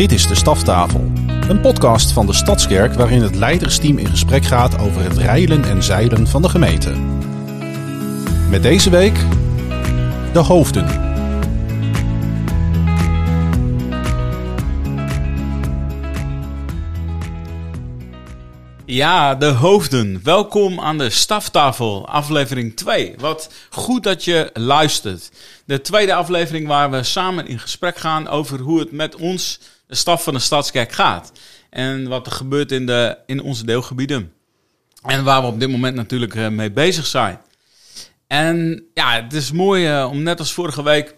Dit is de Staftafel, een podcast van de Stadskerk waarin het leidersteam in gesprek gaat over het rijlen en zeilen van de gemeente. Met deze week de hoofden. Ja, de hoofden. Welkom aan de staftafel, aflevering 2. Wat goed dat je luistert. De tweede aflevering waar we samen in gesprek gaan over hoe het met ons, de staf van de Stadskerk, gaat. En wat er gebeurt in, de, in onze deelgebieden. En waar we op dit moment natuurlijk eh, mee bezig zijn. En ja, het is mooi eh, om net als vorige week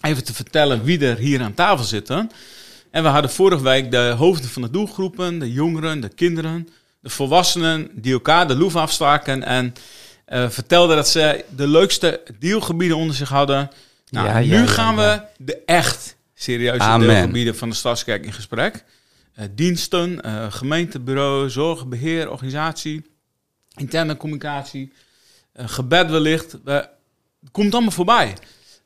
even te vertellen wie er hier aan tafel zitten. En we hadden vorige week de hoofden van de doelgroepen, de jongeren, de kinderen de volwassenen die elkaar de loef afstaken en uh, vertelden dat ze de leukste deelgebieden onder zich hadden. Nou, ja, nu ja, gaan ja. we de echt serieuze Amen. deelgebieden van de Stadskerk in gesprek. Eh, diensten, eh, gemeentebureau, zorg, beheer, organisatie, interne communicatie, eh, gebed wellicht. Komt allemaal voorbij.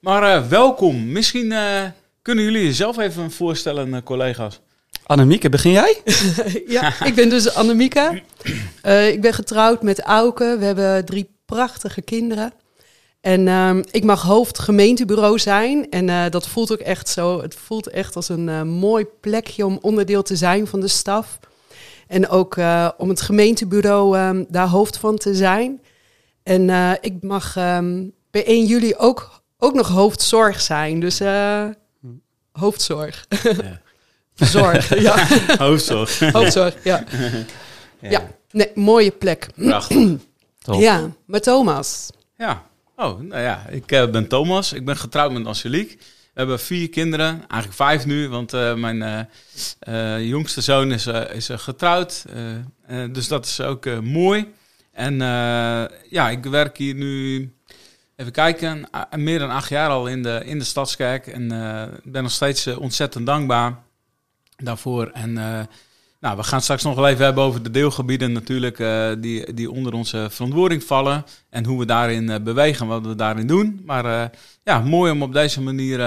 Maar eh, welkom. Misschien eh, kunnen jullie jezelf even voorstellen, eh, collega's. Annemieke, begin jij? Ja, ik ben dus Annemieke. Eh, ik ben getrouwd met Auke. We hebben drie prachtige kinderen. En ehm, ik mag hoofd gemeentebureau zijn. En eh, dat voelt ook echt zo. Het voelt echt als een eh, mooi plekje om onderdeel te zijn van de staf. En ook eh, om het gemeentebureau ehm, daar hoofd van te zijn. En ik mag ehm, bij 1 juli ook, ook nog hoofdzorg zijn. Dus hoofdzorg. Zorg, ja. Hoofdzorg. Hoofdzorg, ja. Ja, nee, mooie plek. Prachtig. Ja, maar Thomas. Ja. Oh, nou ja, ik eh, ben Thomas. Ik ben getrouwd met Angelique. We hebben vier kinderen, eigenlijk vijf nu, want eh, mijn eh, jongste zoon is, is getrouwd. Dus dat is ook mooi. En ja, ik werk hier nu, even kijken, meer dan acht jaar al in de, in de Stadskerk. En ben nog steeds ontzettend dankbaar daarvoor. En nou, we gaan straks nog wel even hebben over de deelgebieden natuurlijk, eh, die, die onder onze verantwoording vallen. En hoe we daarin eh, bewegen, wat we daarin doen. Maar eh, ja, mooi om op deze manier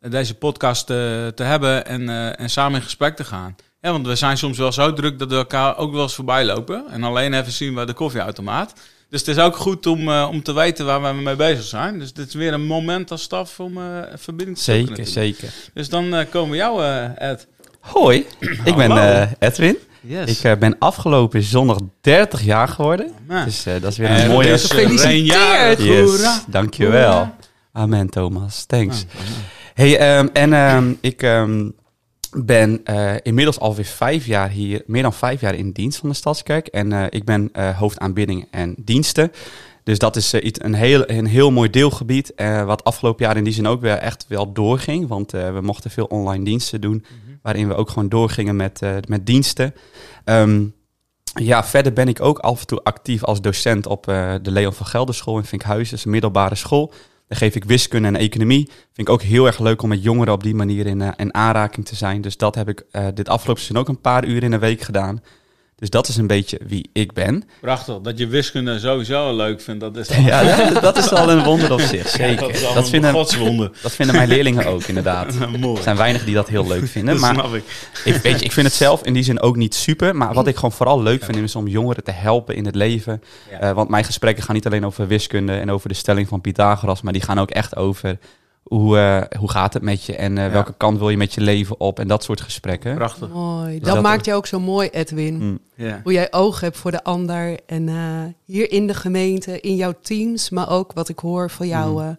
deze podcast te hebben en, en samen in gesprek te gaan. Ja, want we zijn soms wel zo druk dat we elkaar ook wel eens voorbij lopen. En alleen even zien bij de koffieautomaat. Dus het is ook goed om, om te weten waar we mee bezig zijn. Dus dit is weer een moment als staf om verbinding te Zeker, natuurlijk. zeker. Dus dan komen we jou, Ed. Hoi, ik ben Hallo. eh, Edwin. Yes. Ik eh, ben afgelopen zondag 30 jaar geworden. Nou, Dus eh, dat is weer en een mooie... is, eh, Gefeliciteerd. Yes, Hoera. dankjewel. Hoera. Amen, Thomas. Thanks. Ah. Hey, ehm, en ehm, ik ehm, ben eh, inmiddels alweer vijf jaar hier, meer dan vijf jaar in dienst van de Stadskerk. En eh, ik ben eh hoofdaanbidding en diensten. Dus dat is eh, iets, een, heel, een heel mooi deelgebied. wat afgelopen jaar in die zin ook weer echt wel doorging. Want eh, we mochten veel online diensten doen. Waarin we ook gewoon doorgingen met, eh, met diensten. Ehm, ja, verder ben ik ook af en toe actief als docent op eh, de Leon van Gelder School in Vinkhuizen. Dat is een middelbare school. Daar geef ik wiskunde en economie. Vind ik ook heel erg leuk om met jongeren op die manier in, eh, in aanraking te zijn. Dus dat heb ik dit afgelopen seizoen ook een paar uur in de week gedaan. Dus dat is een beetje wie ik ben. Prachtig. Dat je wiskunde sowieso leuk vindt, dat is Ja, dat, dat is al een wonder op zich, zeker. dat, Dat een vinden, dat vinden mijn leerlingen ook, inderdaad. Mooi. Er zijn weinig die dat heel leuk vinden. Maar snap ik. ik, weet je, ik vind het zelf in die zin ook niet super. Maar wat ik gewoon vooral leuk vind is om jongeren te helpen in het leven. Ja. Eh, want mijn gesprekken gaan niet alleen over wiskunde en over de stelling van Pythagoras. Maar die gaan ook echt over hoe, eh, hoe gaat het met je en eh, Ja. welke kant wil je met je leven op en dat soort gesprekken. Prachtig. Mooi. Dus Dat dat- maakt je ook zo mooi, Edwin. Mm. Ja. Hoe jij oog hebt voor de ander. En eh, hier in de gemeente, in jouw teams. Maar ook wat ik hoor van jou Mm. eh,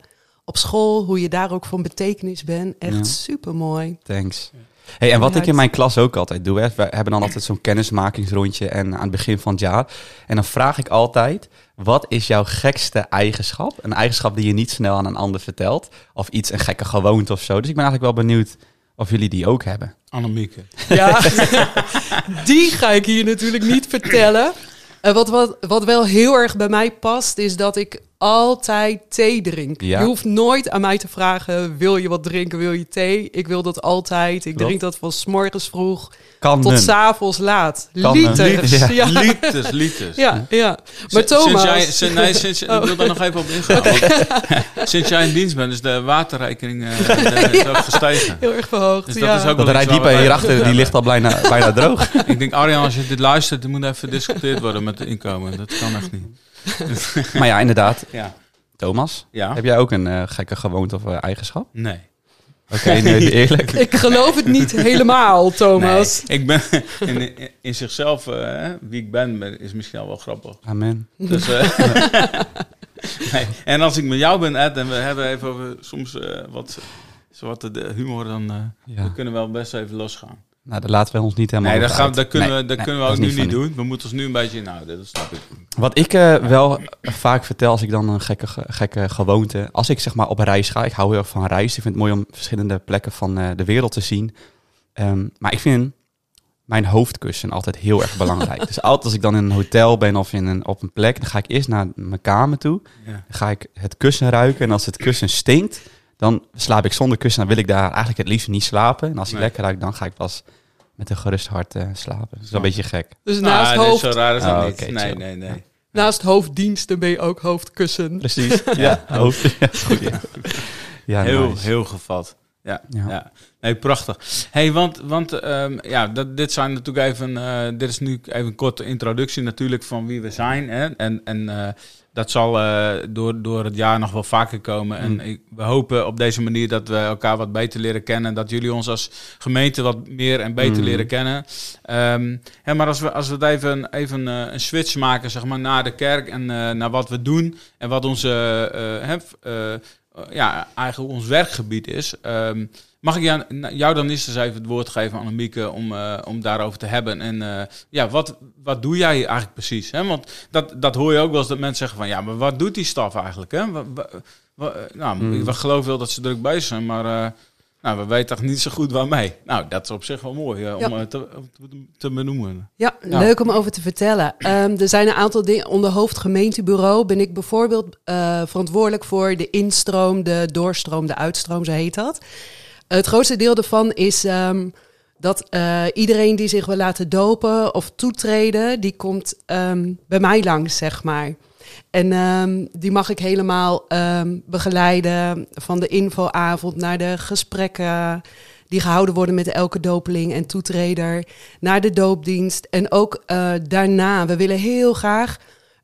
op school. Hoe je daar ook van betekenis bent. Echt Ja. super mooi. Thanks. Hey, en wat ik in mijn klas ook altijd doe, hè, we hebben dan altijd zo'n kennismakingsrondje en aan het begin van het jaar. En dan vraag ik altijd, wat is jouw gekste eigenschap? Een eigenschap die je niet snel aan een ander vertelt. Of iets, een gekke gewoonte of zo. Dus ik ben eigenlijk wel benieuwd of jullie die ook hebben. Annemieke. Ja, die ga ik hier natuurlijk niet vertellen. Eh, wat, wat, wat wel heel erg bij mij past, is dat ik altijd thee drink. Ja. Je hoeft nooit aan mij te vragen, wil je wat drinken, wil je thee? Ik wil dat altijd. Ik Klopt. drink dat van 's morgens vroeg Kan tot men. 's avonds laat. Kan, eh, Liters. ja. Ja. Ja. Liters, liters. Ja, Maar Sinds- Thomas... Sinds jij, sinds, nee, sinds, ik wil daar nog even op ingaan. want sinds jij in dienst bent, is de waterrekening eh, is ook gestegen. Heel erg verhoogd, Dus dat ja. is ook Dat rijdt iets diep waar we hierachter, die ligt al bijna, bijna droog. Ik denk, Arjan, als je dit luistert, er moet even gediscuteerd worden met de inkomen. Dat kan echt niet. Maar ja, inderdaad. Ja. Thomas, Ja? heb jij ook een eh, gekke gewoonte of eh, eigenschap? Nee. Oké, nu even eerlijk. Ik geloof het niet helemaal, Thomas. Nee, ik ben in, in, in zichzelf, eh, wie ik ben, is misschien al wel grappig. Amen. Dus, nee. En als ik met jou ben, Ed, en we hebben even over soms eh, wat, wat de, humor, dan eh, Ja. we kunnen wel best even losgaan. Nou, daar laten we ons niet helemaal Nee, dat, gaan, dat kunnen Nee, we, dat nee, kunnen we dat ook nu niet doen. We moeten ons nu een beetje inhouden, dat snap ik. Wat ik eh, wel vaak vertel als ik dan een gekke, ge- gekke gewoonte... Als ik zeg maar op reis ga, ik hou heel erg van reis. Ik vind het mooi om verschillende plekken van eh, de wereld te zien. Ehm, maar ik vind mijn hoofdkussen altijd heel erg belangrijk. dus altijd als ik dan in een hotel ben of in een, op een plek... dan ga ik eerst naar mijn kamer toe. Ja. Dan ga ik het kussen ruiken. En als het kussen stinkt, dan slaap ik zonder kussen. Dan wil ik daar eigenlijk het liefst niet slapen. En als hij Nee. lekker ruikt, dan ga ik pas met een gerust hart eh, slapen. Dat is wel een beetje gek. Dus naast, Ah, nee, hoofd, zo raar is dat Oh, niet. oké, nee, chill. nee, nee. naast hoofddiensten ben je ook hoofdkussen. Precies. Ja, hoofd. Ja, goed, ja. Ja, heel, nice. heel gevat. Ja, Ja. ja. Nee, prachtig. hey, want, want ehm, ja, dat, dit zijn natuurlijk even, eh, dit is nu even een korte introductie natuurlijk van wie we zijn. Hè? En, en eh, dat zal eh, door, door het jaar nog wel vaker komen. En Mm. ik, we hopen op deze manier dat we elkaar wat beter leren kennen. Dat jullie ons als gemeente wat meer en beter Mm. leren kennen. Ehm, hè, maar als we, als we het even, even eh, een switch maken, zeg maar, naar de kerk en eh, naar wat we doen en wat onze, ja, eigenlijk ons werkgebied is. Ehm, mag ik jou, jou dan eerst eens even het woord geven, Annemieke, om, eh, om daarover te hebben? En eh, ja, wat, wat doe jij eigenlijk precies? Hè? Want dat, dat hoor je ook wel eens dat mensen zeggen van, ja, maar wat doet die staf eigenlijk? Hè? Wa- nou, Mm. we geloven wel dat ze druk bezig zijn, maar eh, nou, we weten echt niet zo goed waarmee. Nou, dat is op zich wel mooi eh, om Ja. eh, te, te benoemen. Ja, Ja. leuk om over te vertellen. Ehm, er zijn een aantal dingen. Onder hoofdgemeentebureau ben ik bijvoorbeeld eh, verantwoordelijk voor de instroom, de doorstroom, de uitstroom, zo heet dat. Het grootste deel daarvan is ehm, dat eh, iedereen die zich wil laten dopen of toetreden, die komt ehm, bij mij langs, zeg maar. En ehm, die mag ik helemaal begeleiden van de infoavond naar de gesprekken die gehouden worden met elke dopeling en toetreder, naar de doopdienst. En ook eh, daarna, we willen heel graag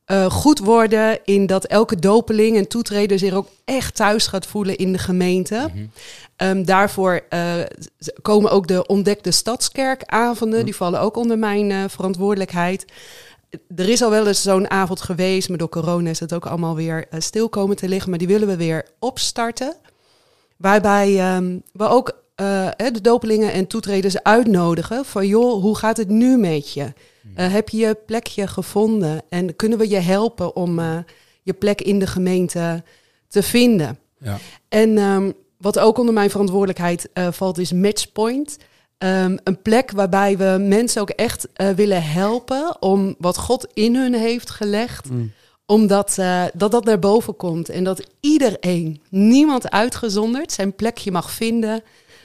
eh, goed worden in dat elke dopeling en toetreder zich ook echt thuis gaat voelen in de gemeente. Ehm, daarvoor eh, komen ook de ontdekte stadskerkavonden, die vallen ook onder mijn eh, verantwoordelijkheid. Er is al wel eens zo'n avond geweest, maar door corona is het ook allemaal weer eh, stil komen te liggen. Maar die willen we weer opstarten. Waarbij ehm, we ook de dopelingen en toetreders uitnodigen van joh, hoe gaat het nu met je? Eh, heb je je plekje gevonden en kunnen we je helpen om je plek in de gemeente te vinden? Ja. En ehm, wat ook onder mijn verantwoordelijkheid eh, valt, is Matchpoint. Ehm, een plek waarbij we mensen ook echt eh, willen helpen om wat God in hun heeft gelegd, Mm. omdat eh, dat, dat naar boven komt. En dat iedereen, niemand uitgezonderd, zijn plekje mag vinden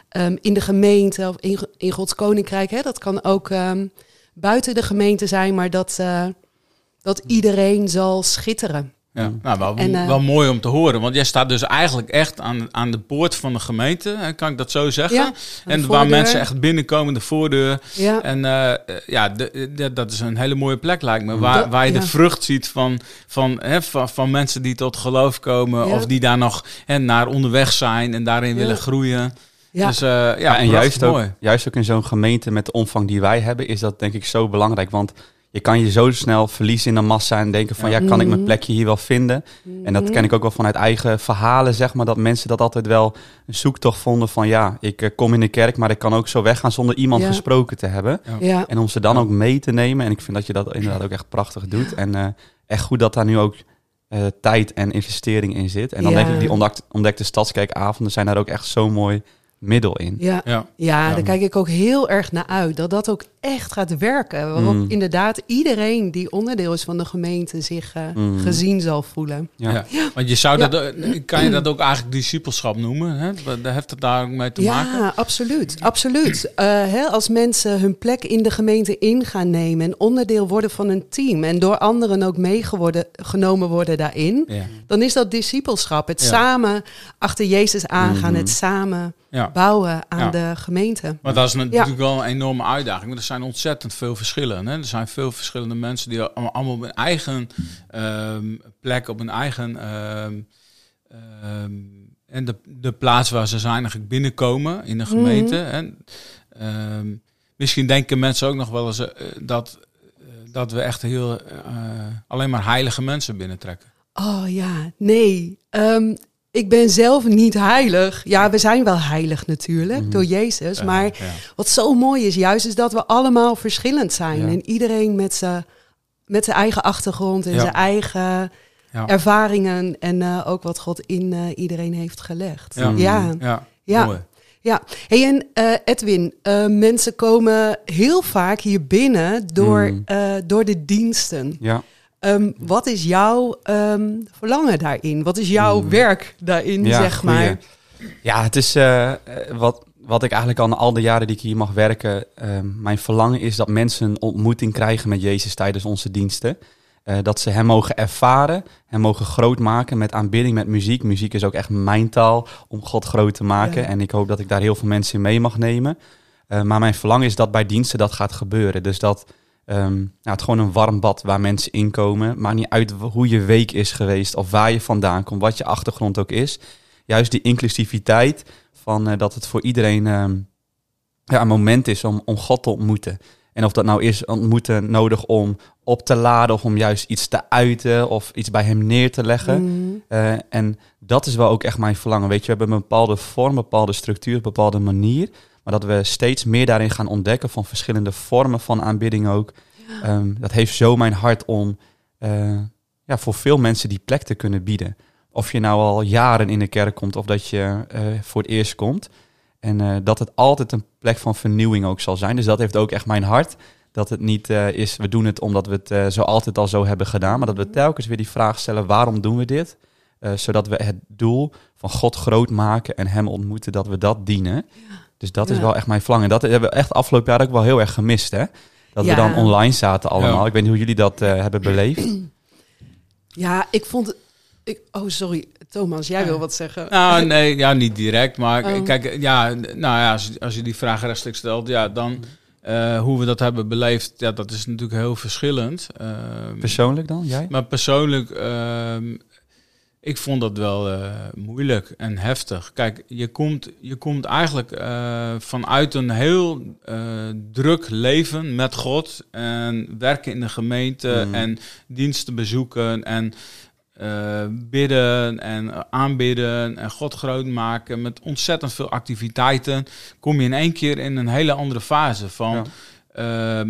ehm, in de gemeente of in, in Gods koninkrijk. Hè. Dat kan ook ehm, buiten de gemeente zijn, maar dat, dat iedereen zal schitteren. Ja, nou, wel, En, eh, wel mooi om te horen. Want jij staat dus eigenlijk echt aan, aan de poort van de gemeente. hè, Kan ik dat zo zeggen? Ja, en waar mensen echt binnenkomen, de voordeur. Ja. En eh, eh, ja, de- de- dat is een hele mooie plek lijkt me. Waar, Dat- waar je ja. de vrucht ziet van, van, hè, van, van mensen die tot geloof komen. Ja. Of die daar nog hè, naar onderweg zijn en daarin Ja. willen groeien. Ja. Dus eh, ja, Ja, en juist ook, mooi. juist ook in zo'n gemeente met de omvang die wij hebben, is dat denk ik zo belangrijk. Want je kan je zo snel verliezen in de massa en denken van ja, Ja. kan ik mijn Mhm. plekje hier wel vinden? En dat ken ik ook wel vanuit eigen verhalen, zeg maar, dat mensen dat altijd wel een zoektocht vonden van ja, ik eh, kom in de kerk, maar ik kan ook zo weggaan zonder iemand Ja. gesproken te hebben. Ja. En om ze dan ook mee te nemen. En ik vind dat je dat inderdaad ook echt prachtig doet. En eh, echt goed dat daar nu ook eh, tijd en investering in zit. En dan Ja. denk ik, die ontdekt, ontdekte stadskerkavonden zijn daar ook echt zo mooi middel in. Ja. Ja. Ja, Ja. daar kijk ik ook heel erg naar uit. Dat dat ook echt gaat werken. Waarop Mm. inderdaad iedereen die onderdeel is van de gemeente zich eh, Mm. gezien zal voelen. Ja. Ja. Want je zou Ja. dat, eh, kan je dat ook eigenlijk discipelschap noemen? Hè? Daar heeft het daar ook mee te maken? Ja, absoluut. absoluut. Eh, hè, als mensen hun plek in de gemeente in gaan nemen en onderdeel worden van een team en door anderen ook meegenomen worden daarin, Ja. dan is dat discipelschap. Het Ja. samen achter Jezus aangaan, Mhm. het samen Ja. bouwen aan Ja. de gemeente. Maar dat is natuurlijk wel een enorme uitdaging. Want er zijn ontzettend veel verschillen. Hè? Er zijn veel verschillende mensen die allemaal op hun eigen ehm, plek, op hun eigen. ehm, ehm, en de, de plaats waar ze zijn eigenlijk binnenkomen in de gemeente. En, misschien denken mensen ook nog wel eens eh, dat, eh, dat we echt heel eh, alleen maar heilige mensen binnentrekken. Oh ja, nee. Ik ben zelf niet heilig. Ja, we zijn wel heilig natuurlijk Mhm. door Jezus. Maar Ja. wat zo mooi is juist, is dat we allemaal verschillend zijn. Ja. En iedereen met zijn met zijn eigen achtergrond en zijn eigen ervaringen. En eh, ook wat God in eh, iedereen heeft gelegd. Ja. ja. Ja, Ja. mooi. Hey, en eh, Edwin, mensen komen heel vaak hier binnen door, Mm. eh, door de diensten. Ja. Ehm, wat is jouw ehm, verlangen daarin? Wat is jouw Mm. werk daarin, Ja, zeg goeie. maar? Ja, het is eh, eh, wat, wat ik eigenlijk al al de jaren die ik hier mag werken. eh, mijn verlangen is dat mensen een ontmoeting krijgen met Jezus tijdens onze diensten. Eh, dat ze hem mogen ervaren, hem mogen groot maken met aanbidding, met muziek. Muziek is ook echt mijn taal om God groot te maken. Ja. En ik hoop dat ik daar heel veel mensen in mee mag nemen. Maar mijn verlangen is dat bij diensten dat gaat gebeuren. Dus dat ehm, nou, het gewoon een warm bad waar mensen inkomen. Maakt niet uit hoe je week is geweest of waar je vandaan komt, wat je achtergrond ook is. Juist die inclusiviteit van eh, dat het voor iedereen ehm, ja, een moment is om, om God te ontmoeten. En of dat nou is ontmoeten nodig om op te laden of om juist iets te uiten of iets bij hem neer te leggen. Mm. Eh, en dat is wel ook echt mijn verlangen. Weet je, we hebben een bepaalde vorm, een bepaalde structuur, een bepaalde manier. Maar dat we steeds meer daarin gaan ontdekken van verschillende vormen van aanbidding ook. Ehm, dat heeft zo mijn hart om eh, ja, voor veel mensen die plek te kunnen bieden. Of je nou al jaren in de kerk komt of dat je eh, voor het eerst komt. En eh, dat het altijd een plek van vernieuwing ook zal zijn. Dus dat heeft ook echt mijn hart. Dat het niet is, we doen het omdat we het zo altijd al zo hebben gedaan. Maar dat we telkens weer die vraag stellen, waarom doen we dit? Zodat we het doel van God groot maken en hem ontmoeten, dat we dat dienen. Dus dat is wel echt mijn verlangen. Dat hebben we echt afgelopen jaar ook wel heel erg gemist, hè? Dat Ja. we dan online zaten allemaal. Ja. Ik weet niet hoe jullie dat eh, hebben beleefd. Ja, ik vond... Ik, oh, sorry. Thomas, jij Ja. wil wat zeggen. Nou, nee, ja, niet direct. Maar Oh. kijk, ja, nou ja, als, als je die vraag rechtstreeks stelt, ja, dan eh, hoe we dat hebben beleefd, ja, dat is natuurlijk heel verschillend. Ehm, Persoonlijk dan, jij? maar persoonlijk, ehm, ik vond dat wel eh, moeilijk en heftig. Kijk, je komt, je komt eigenlijk eh, vanuit een heel eh, druk leven met God en werken in de gemeente Mm. en diensten bezoeken en bidden en aanbidden en God groot maken met ontzettend veel activiteiten. Kom je in één keer in een hele andere fase van. Ja.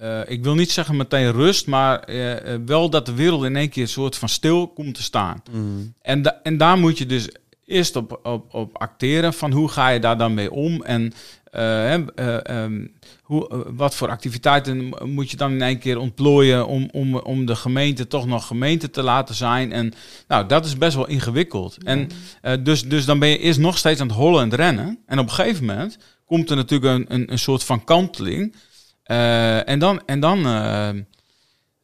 Eh, ik wil niet zeggen meteen rust, maar eh, eh, wel dat de wereld in één keer een soort van stil komt te staan. Mm. En, da- en daar moet je dus eerst op, op, op acteren van hoe ga je daar dan mee om en eh, eh, ehm, hoe, wat voor activiteiten moet je dan in één keer ontplooien om, om, om de gemeente toch nog gemeente te laten zijn. En nou, dat is best wel ingewikkeld. En dus, dus dan ben je eerst nog steeds aan het hollen en het rennen. En op een gegeven moment komt er natuurlijk een, een, een soort van kanteling. Eh, en dan, en dan eh, eh,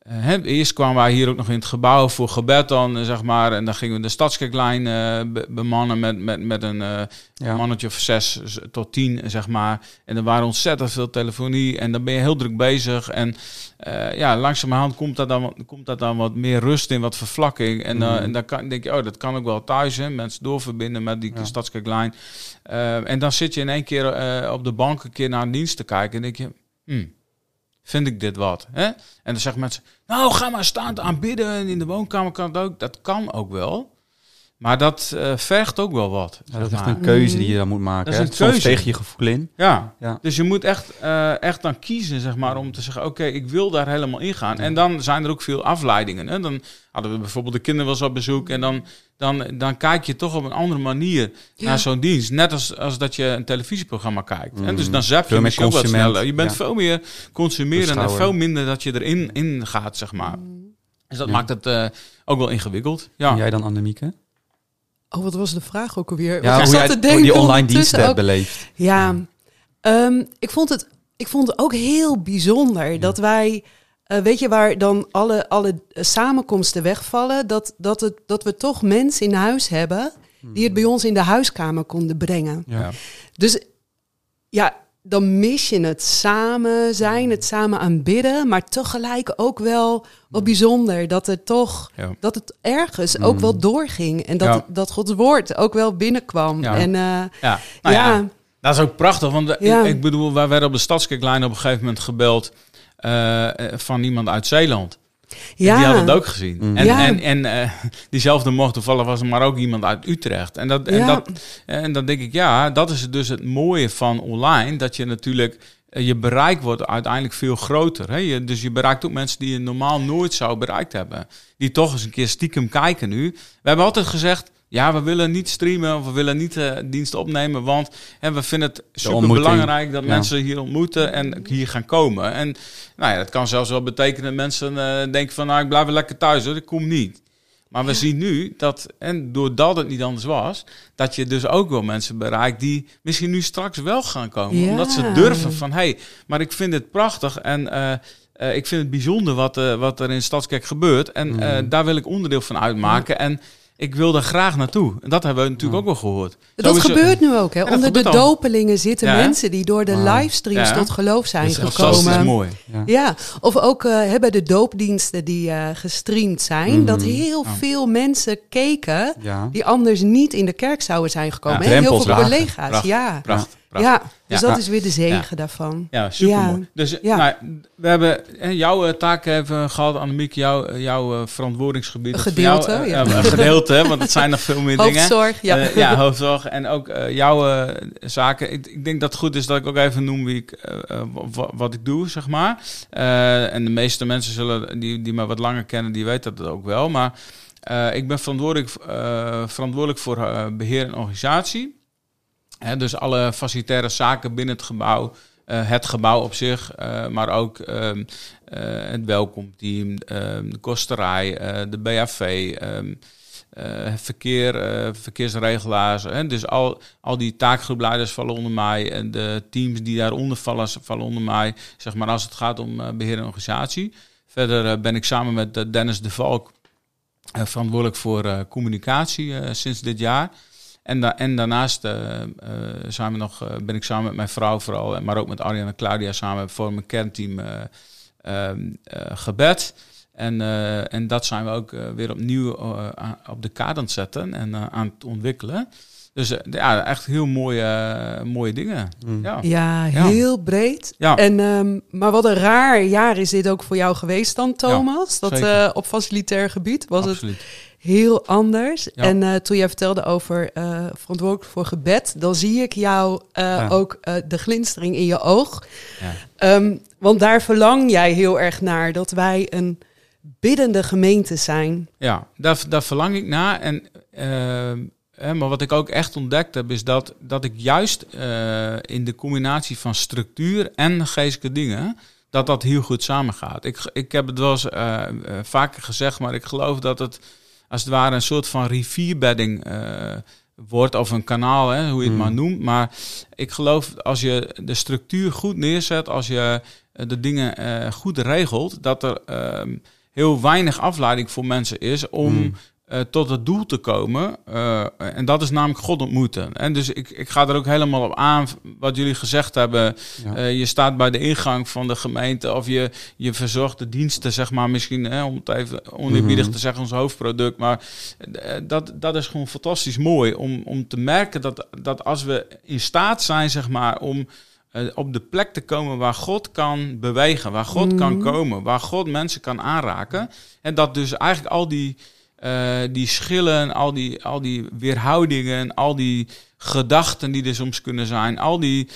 hè, eerst kwamen wij hier ook nog in het gebouw voor gebed dan, zeg maar. En dan gingen we de stadskerklijn be- bemannen met, met, met een Ja. mannetje of zes tot tien, zeg maar. En er waren ontzettend veel telefonie en dan ben je heel druk bezig. En ja, langzamerhand komt daar, dan, wat- komt daar dan wat meer rust in, wat vervlakking. En, Mhm. en dan kan, denk je, oh, dat kan ook wel thuis, hè. Mensen doorverbinden met die Ja. stadskerklijn. En dan zit je in één keer op de bank een keer naar een dienst te kijken en denk je, hmm, vind ik dit wat? Hè? En dan zeggen mensen, nou ga maar staan aanbidden in de woonkamer kan het ook. Dat kan ook wel. Maar dat eh, vergt ook wel wat. Ja, dat is echt maar. een keuze die je dan moet maken. Dat is hè. een Soms keuze. tegen je gevoel in. Ja. Ja. Dus je moet echt, eh, echt dan kiezen, zeg maar, om te zeggen, oké, ik wil daar helemaal in gaan. En dan zijn er ook veel afleidingen. Hè? Dan hadden we bijvoorbeeld de kinderen wel eens op bezoek en dan, dan, dan kijk je toch op een andere manier Ja. naar zo'n dienst. Net als, als dat je een televisieprogramma kijkt. En dus dan zap je Veel meer misschien ook wat sneller. Je bent Ja. veel meer consumerend en veel minder dat je erin in gaat, zeg maar. Dus dat Ja. maakt het eh, ook wel ingewikkeld. Ja. En jij dan, Annemieke? Oh, wat was de vraag ook alweer? Ja, hoe zat jij te denken die online hebt ook- beleefd. Ja, ehm, ik, vond het, ik vond het ook heel bijzonder dat wij, eh, weet je, waar dan alle, alle samenkomsten wegvallen, dat, dat, het, dat we toch mensen in huis hebben die het bij ons in de huiskamer konden brengen. Ja. Dus ja, dan mis je het samen zijn, het samen aanbidden, maar tegelijk ook wel wat bijzonder dat het toch, Ja. dat het ergens ook wel doorging en dat, Ja. dat Gods woord ook wel binnenkwam. Ja. En eh, Ja. Nou ja. Dat is ook prachtig, want eh, ik, ik bedoel, wij werden op de Stadskerklijn op een gegeven moment gebeld eh, van iemand uit Zeeland. Ja. Die had het ook gezien. Mm. En, Ja. en, en eh, diezelfde mocht toevallig was er maar ook iemand uit Utrecht. En, dat, en, Ja. dat, en dan denk ik, ja, dat is dus het mooie van online. Dat je natuurlijk, eh, je bereik wordt uiteindelijk veel groter. Hè? Je, dus je bereikt ook mensen die je normaal nooit zou bereikt hebben. Die toch eens een keer stiekem kijken nu. We hebben altijd gezegd, ja, we willen niet streamen of we willen niet eh diensten opnemen, want hè, we vinden het super belangrijk dat Ja. mensen hier ontmoeten en hier gaan komen. En nou ja, dat kan zelfs wel betekenen dat mensen eh, denken van, nou, ik blijf wel lekker thuis hoor, ik kom niet. Maar we zien nu dat, en doordat het niet anders was, dat je dus ook wel mensen bereikt die misschien nu straks wel gaan komen. Ja. Omdat ze durven van, hé, hey, maar ik vind het prachtig en eh, ik vind het bijzonder wat, wat er in Stadskerk gebeurt. En Mhm. daar wil ik onderdeel van uitmaken. En ik wil daar graag naartoe. En dat hebben we natuurlijk ook wel gehoord. Dat is gebeurt nu ook. Hè? Dat Onder de dopelingen zitten Ja, mensen die door de livestreams Ja. tot geloof zijn Dat is gekomen. fantastisch mooi. Ja. Ja, of ook eh, hebben de doopdiensten die eh, gestreamd zijn, Mhm. dat heel Ja. veel mensen keken die anders niet in de kerk zouden zijn gekomen. Heel veel collega's, Prachtig, ja. Prachtig. Prachtig. Ja, dus Ja. dat is weer de zegen daarvan. Ja, super mooi. Ja. Dus Ja. nou, we hebben eh, jouw eh, taak even gehad, Annemiek, jouw, eh, jouw eh, verantwoordingsgebied. Gedeelte, jou, eh, ja. Een gedeelte, hè, want het zijn nog veel meer dingen. Hoofdzorg, ja. Eh, ja, hoofdzorg. En ook eh, jouw eh, zaken. Ik, ik denk dat het goed is dat ik ook even noem wie ik, eh, eh, wa- wat ik doe, zeg maar. Eh, en de meeste mensen zullen, die, die me wat langer kennen, die weten dat ook wel. Maar eh, ik ben verantwoordelijk, eh, verantwoordelijk voor eh, beheer en organisatie. Dus alle facilitaire zaken binnen het gebouw. eh, het gebouw op zich, eh, maar ook ehm, eh, het welkomteam, ehm, de kosterij, de BAV, ehm, eh, verkeer, verkeersregelaars. Dus al, al die taakgroepleiders vallen onder mij en de teams die daaronder vallen, vallen onder mij. Zeg maar als het gaat om eh, beheer en organisatie. Verder ben ik samen met Dennis de Valk verantwoordelijk voor communicatie sinds dit jaar. En, da en daarnaast eh, eh, zijn we nog, eh, ben ik samen met mijn vrouw vooral, maar ook met Arjan en Claudia samen voor mijn kernteam eh, ehm, eh, gebed. En, eh, en dat zijn we ook weer opnieuw op de kaart aan het zetten en aan het ontwikkelen. Dus ja, echt heel mooie, mooie dingen. Mm. Ja. Ja, Ja. heel breed. Ja. En, ehm, maar wat een raar jaar is dit ook voor jou geweest dan, Thomas. dat eh, op facilitair gebied was het absoluut. Heel anders. Ja. En eh, toen jij vertelde over eh, verantwoordelijk voor gebed, dan zie ik jou eh, Ja. ook de glinstering in je oog. Ja. Ehm, want daar verlang jij heel erg naar dat wij een biddende gemeente zijn. Ja, daar, daar verlang ik naar. En, hè, maar wat ik ook echt ontdekt heb, is dat, dat ik juist in de combinatie van structuur en geestelijke dingen, dat dat heel goed samengaat. Ik, ik heb het wel eens vaker gezegd, maar ik geloof dat het als het ware een soort van rivierbedding eh, wordt, of een kanaal, hè, hoe je het Mm. maar noemt. Maar ik geloof als je de structuur goed neerzet, als je eh, de dingen eh, goed regelt, dat er ehm, heel weinig afleiding voor mensen is om Mm. Eh, tot het doel te komen. Eh, en dat is namelijk God ontmoeten. En dus ik, ik ga er ook helemaal op aan wat jullie gezegd hebben. Ja. Eh, je staat bij de ingang van de gemeente of je, je verzorgt de diensten, zeg maar, misschien, hè, om het even oneerbiedig Mhm. te zeggen, ons hoofdproduct. Maar dat, dat is gewoon fantastisch mooi om, om te merken dat, dat als we in staat zijn, zeg maar, om op de plek te komen waar God kan bewegen, waar God kan Mhm. komen, waar God mensen kan aanraken. En dat dus eigenlijk al die eh, die schillen, al die, al die weerhoudingen, al die gedachten die er soms kunnen zijn, al die,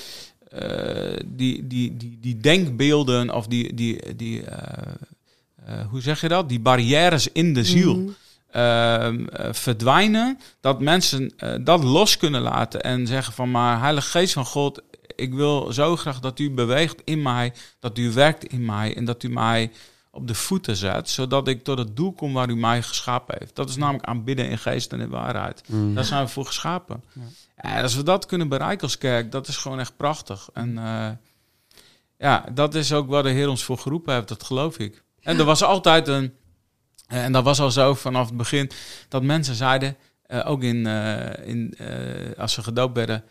eh, die, die, die, die denkbeelden of die, die, die eh, hoe zeg je dat? Die barrières in de ziel. Mhm. ehm, eh, verdwijnen, dat mensen dat los kunnen laten en zeggen van maar Heilige Geest van God, ik wil zo graag dat u beweegt in mij, dat u werkt in mij en dat u mij op de voeten zet, zodat ik tot het doel kom waar u mij geschapen heeft. Dat is namelijk aanbidden in geest en in waarheid. Mm. Daar zijn we voor geschapen. En als we dat kunnen bereiken als kerk, dat is gewoon echt prachtig. En eh, ja, dat is ook waar de Heer ons voor geroepen heeft, dat geloof ik. En er was altijd een, en dat was al zo vanaf het begin, dat mensen zeiden, eh, ook in, eh, in, eh, als ze gedoopt werden,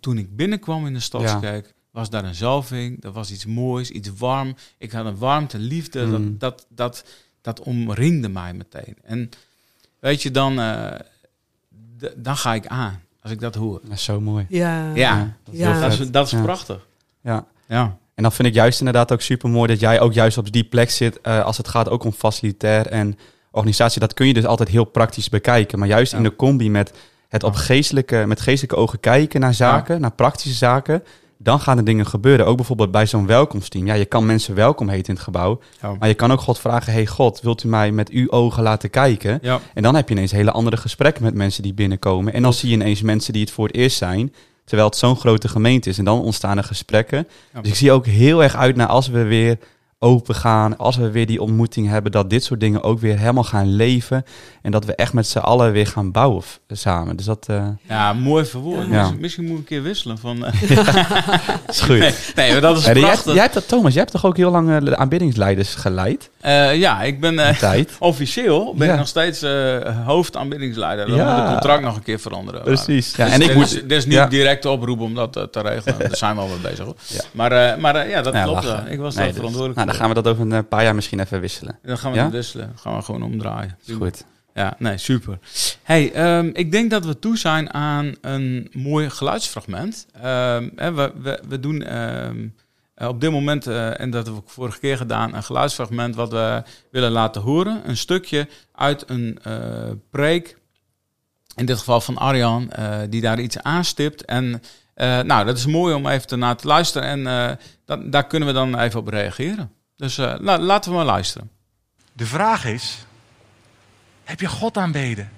toen ik binnenkwam in de stadskerk, was daar een zalving, er was iets moois, iets warm. Ik had een warmte, liefde, Mm. dat, dat, dat, dat omringde mij meteen. En weet je, dan, eh, dan ga ik aan, als ik dat hoor. Dat is zo mooi. Ja. Ja, dat is Ja. dat is, dat is Ja. prachtig. Ja. Ja. En dan vind ik juist inderdaad ook super mooi dat jij ook juist op die plek zit eh, als het gaat ook om facilitair en organisatie. Dat kun je dus altijd heel praktisch bekijken. Maar juist in de combi met het op geestelijke, met geestelijke ogen kijken naar zaken, naar praktische zaken, dan gaan er dingen gebeuren. Ook bijvoorbeeld bij zo'n welkomsteam. Ja, je kan mensen welkom heten in het gebouw. Ja. Maar je kan ook God vragen, hey God, wilt u mij met uw ogen laten kijken? Ja. En dan heb je ineens hele andere gesprekken met mensen die binnenkomen. En dan zie je ineens mensen die het voor het eerst zijn. Terwijl het zo'n grote gemeente is. En dan ontstaan er gesprekken. Ja. Dus ik zie ook heel erg uit naar als we weer open gaan. Als we weer die ontmoeting hebben. Dat dit soort dingen ook weer helemaal gaan leven. En dat we echt met z'n allen weer gaan bouwen samen. Dus dat eh, Ja, mooi verwoord. Ja. Misschien, misschien moet ik een keer wisselen van... eh, is goed. nee, nee, maar dat is prachtig. jij hebt dat, Thomas, jij hebt toch ook heel lang eh, de aanbiddingsleiders geleid? Eh, ja, ik ben eh, officieel ben Ja. ik nog steeds eh hoofdaanbiddingsleider. Dan Ja. moet het contract nog een keer veranderen. Precies. Ja, Dus en ik dit moet... dit is niet ja. direct oproep om dat te regelen. Daar zijn we al mee bezig. Hoor. Maar, maar ja, dat klopt. lachen. Ik was Nee, daar dus- verantwoordelijk Nou, dan gaan we dat over een paar jaar misschien even wisselen. Dan gaan we het wisselen. Dan gaan we gewoon omdraaien. Is goed. Ja, nee, super. Hey, ehm, ik denk dat we toe zijn aan een mooi geluidsfragment. Ehm, hè, we, we, we doen ehm, eh, op dit moment, eh, en dat hebben we vorige keer gedaan, een geluidsfragment wat we willen laten horen. Een stukje uit een eh, preek, in dit geval van Arjan, die daar iets aanstipt. En nou, dat is mooi om even naar te luisteren en daar kunnen we dan even op reageren. Dus la- laten we maar luisteren. De vraag is: heb je God aanbeden?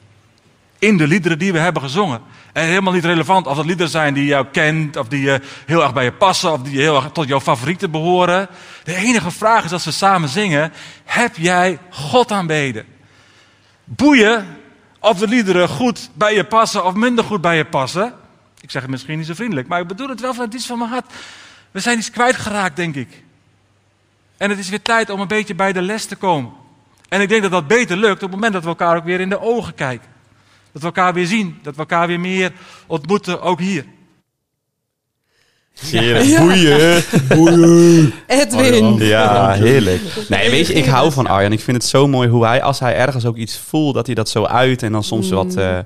In de liederen die we hebben gezongen. En helemaal niet relevant of dat liederen zijn die jou kent, of die heel erg bij je passen, of die heel erg tot jouw favorieten behoren. De enige vraag is als we samen zingen: heb jij God aanbeden? Boeien of de liederen goed bij je passen of minder goed bij je passen. Ik zeg het misschien niet zo vriendelijk, maar ik bedoel het wel vanuit iets van mijn hart. We zijn iets kwijtgeraakt, denk ik. En het is weer tijd om een beetje bij de les te komen. En ik denk dat dat beter lukt op het moment dat we elkaar ook weer in de ogen kijken. Dat we elkaar weer zien. Dat we elkaar weer meer ontmoeten, ook hier. Heerlijk. Boeien. Edwin. Ja, heerlijk. Nee, weet je, ik hou van Arjan. Ik vind het zo mooi hoe hij, als hij ergens ook iets voelt, dat hij dat zo uit en dan soms wat eh,